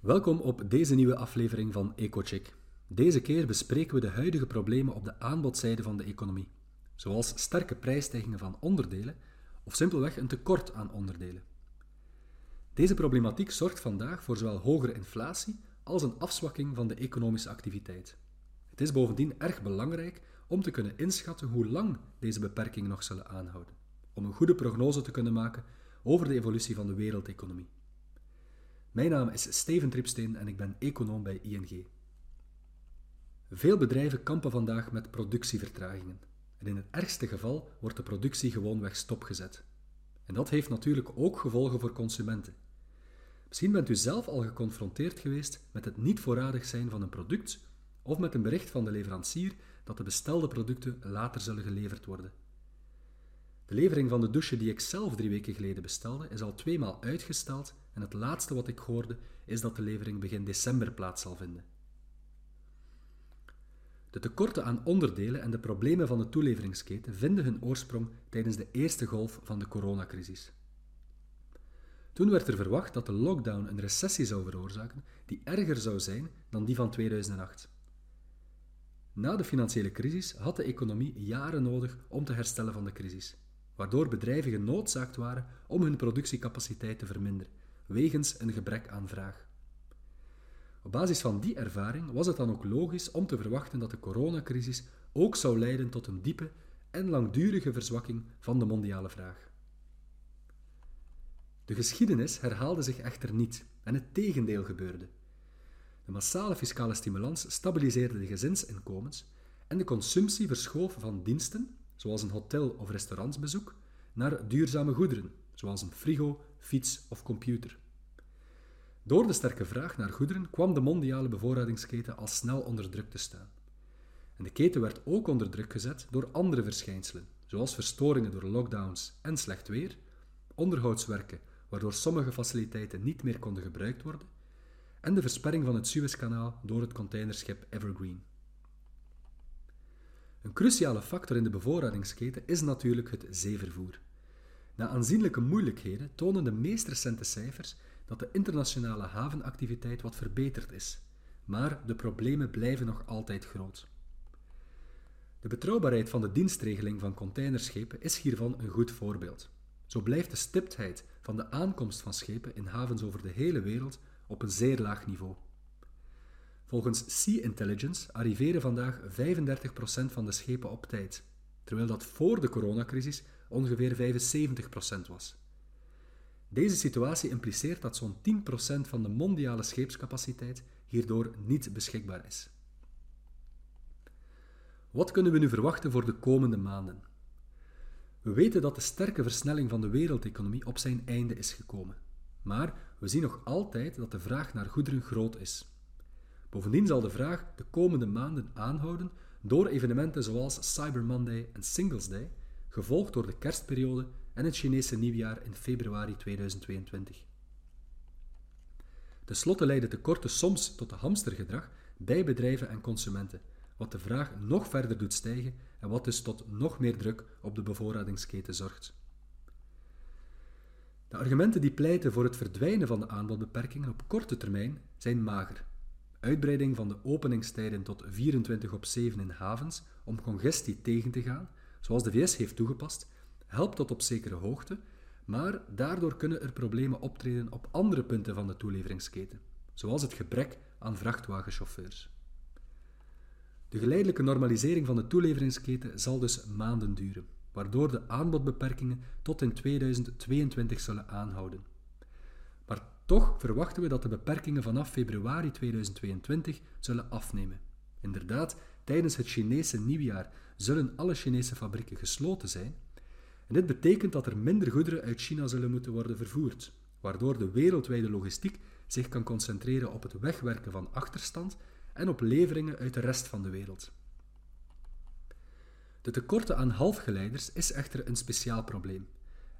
Welkom op deze nieuwe aflevering van EcoCheck. Deze keer bespreken we de huidige problemen op de aanbodzijde van de economie, zoals sterke prijsstijgingen van onderdelen of simpelweg een tekort aan onderdelen. Deze problematiek zorgt vandaag voor zowel hogere inflatie als een afzwakking van de economische activiteit. Het is bovendien erg belangrijk om te kunnen inschatten hoe lang deze beperkingen nog zullen aanhouden, om een goede prognose te kunnen maken over de evolutie van de wereldeconomie. Mijn naam is Steven Tripsteen en ik ben econoom bij ING. Veel bedrijven kampen vandaag met productievertragingen. En in het ergste geval wordt de productie gewoonweg stopgezet. En dat heeft natuurlijk ook gevolgen voor consumenten. Misschien bent u zelf al geconfronteerd geweest met het niet voorradig zijn van een product of met een bericht van de leverancier dat de bestelde producten later zullen geleverd worden. De levering van de douche die ik zelf drie weken geleden bestelde is al tweemaal uitgesteld en het laatste wat ik hoorde is dat de levering begin december plaats zal vinden. De tekorten aan onderdelen en de problemen van de toeleveringsketen vinden hun oorsprong tijdens de eerste golf van de coronacrisis. Toen werd er verwacht dat de lockdown een recessie zou veroorzaken die erger zou zijn dan die van 2008. Na de financiële crisis had de economie jaren nodig om te herstellen van de crisis, waardoor bedrijven genoodzaakt waren om hun productiecapaciteit te verminderen, wegens een gebrek aan vraag. Op basis van die ervaring was het dan ook logisch om te verwachten dat de coronacrisis ook zou leiden tot een diepe en langdurige verzwakking van de mondiale vraag. De geschiedenis herhaalde zich echter niet en het tegendeel gebeurde. De massale fiscale stimulans stabiliseerde de gezinsinkomens en de consumptie verschoof van diensten, zoals een hotel- of restaurantsbezoek, naar duurzame goederen, zoals een frigo, fiets of computer. Door de sterke vraag naar goederen kwam de mondiale bevoorradingsketen al snel onder druk te staan. En de keten werd ook onder druk gezet door andere verschijnselen, zoals verstoringen door lockdowns en slecht weer, onderhoudswerken waardoor sommige faciliteiten niet meer konden gebruikt worden, en de versperring van het Suezkanaal door het containerschip Evergreen. Een cruciale factor in de bevoorradingsketen is natuurlijk het zeevervoer. Na aanzienlijke moeilijkheden tonen de meest recente cijfers dat de internationale havenactiviteit wat verbeterd is, maar de problemen blijven nog altijd groot. De betrouwbaarheid van de dienstregeling van containerschepen is hiervan een goed voorbeeld. Zo blijft de stiptheid van de aankomst van schepen in havens over de hele wereld op een zeer laag niveau. Volgens Sea Intelligence arriveren vandaag 35% van de schepen op tijd, terwijl dat voor de coronacrisis ongeveer 75% was. Deze situatie impliceert dat zo'n 10% van de mondiale scheepscapaciteit hierdoor niet beschikbaar is. Wat kunnen we nu verwachten voor de komende maanden? We weten dat de sterke versnelling van de wereldeconomie op zijn einde is gekomen. Maar we zien nog altijd dat de vraag naar goederen groot is. Bovendien zal de vraag de komende maanden aanhouden door evenementen zoals Cyber Monday en Singles Day, gevolgd door de kerstperiode en het Chinese nieuwjaar in februari 2022. Ten slotte leiden tekorten soms tot hamstergedrag bij bedrijven en consumenten, wat de vraag nog verder doet stijgen en wat dus tot nog meer druk op de bevoorradingsketen zorgt. De argumenten die pleiten voor het verdwijnen van de aanbodbeperkingen op korte termijn zijn mager. Uitbreiding van de openingstijden tot 24 op 7 in havens om congestie tegen te gaan, zoals de VS heeft toegepast, helpt tot op zekere hoogte, maar daardoor kunnen er problemen optreden op andere punten van de toeleveringsketen, zoals het gebrek aan vrachtwagenchauffeurs. De geleidelijke normalisering van de toeleveringsketen zal dus maanden duren, waardoor de aanbodbeperkingen tot in 2022 zullen aanhouden. Maar toch verwachten we dat de beperkingen vanaf februari 2022 zullen afnemen. Inderdaad, tijdens het Chinese nieuwjaar zullen alle Chinese fabrieken gesloten zijn. En dit betekent dat er minder goederen uit China zullen moeten worden vervoerd, waardoor de wereldwijde logistiek zich kan concentreren op het wegwerken van achterstand en op leveringen uit de rest van de wereld. De tekorten aan halfgeleiders is echter een speciaal probleem.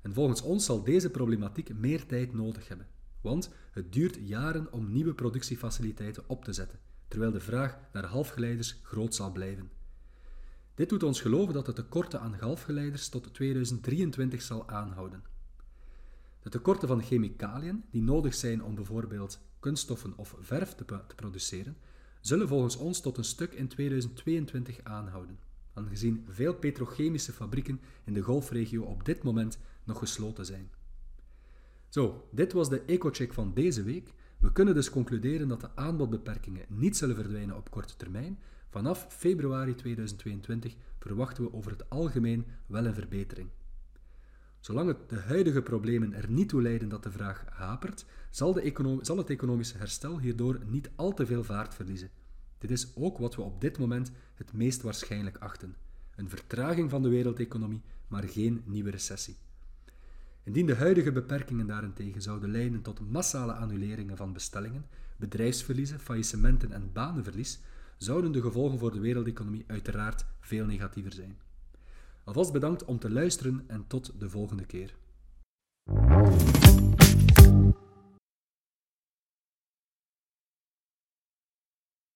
En volgens ons zal deze problematiek meer tijd nodig hebben, want het duurt jaren om nieuwe productiefaciliteiten op te zetten, terwijl de vraag naar halfgeleiders groot zal blijven. Dit doet ons geloven dat de tekorten aan halfgeleiders tot 2023 zal aanhouden. De tekorten van chemicaliën, die nodig zijn om bijvoorbeeld kunststoffen of verf te, te produceren, zullen volgens ons tot een stuk in 2022 aanhouden, aangezien veel petrochemische fabrieken in de golfregio op dit moment nog gesloten zijn. Zo, dit was de ecocheck van deze week. We kunnen dus concluderen dat de aanbodbeperkingen niet zullen verdwijnen op korte termijn. Vanaf februari 2022 verwachten we over het algemeen wel een verbetering. Zolang de huidige problemen er niet toe leiden dat de vraag hapert, zal, de zal het economische herstel hierdoor niet al te veel vaart verliezen. Dit is ook wat we op dit moment het meest waarschijnlijk achten: een vertraging van de wereldeconomie, maar geen nieuwe recessie. Indien de huidige beperkingen daarentegen zouden leiden tot massale annuleringen van bestellingen, bedrijfsverliezen, faillissementen en banenverlies, zouden de gevolgen voor de wereldeconomie uiteraard veel negatiever zijn. Alvast bedankt om te luisteren en tot de volgende keer.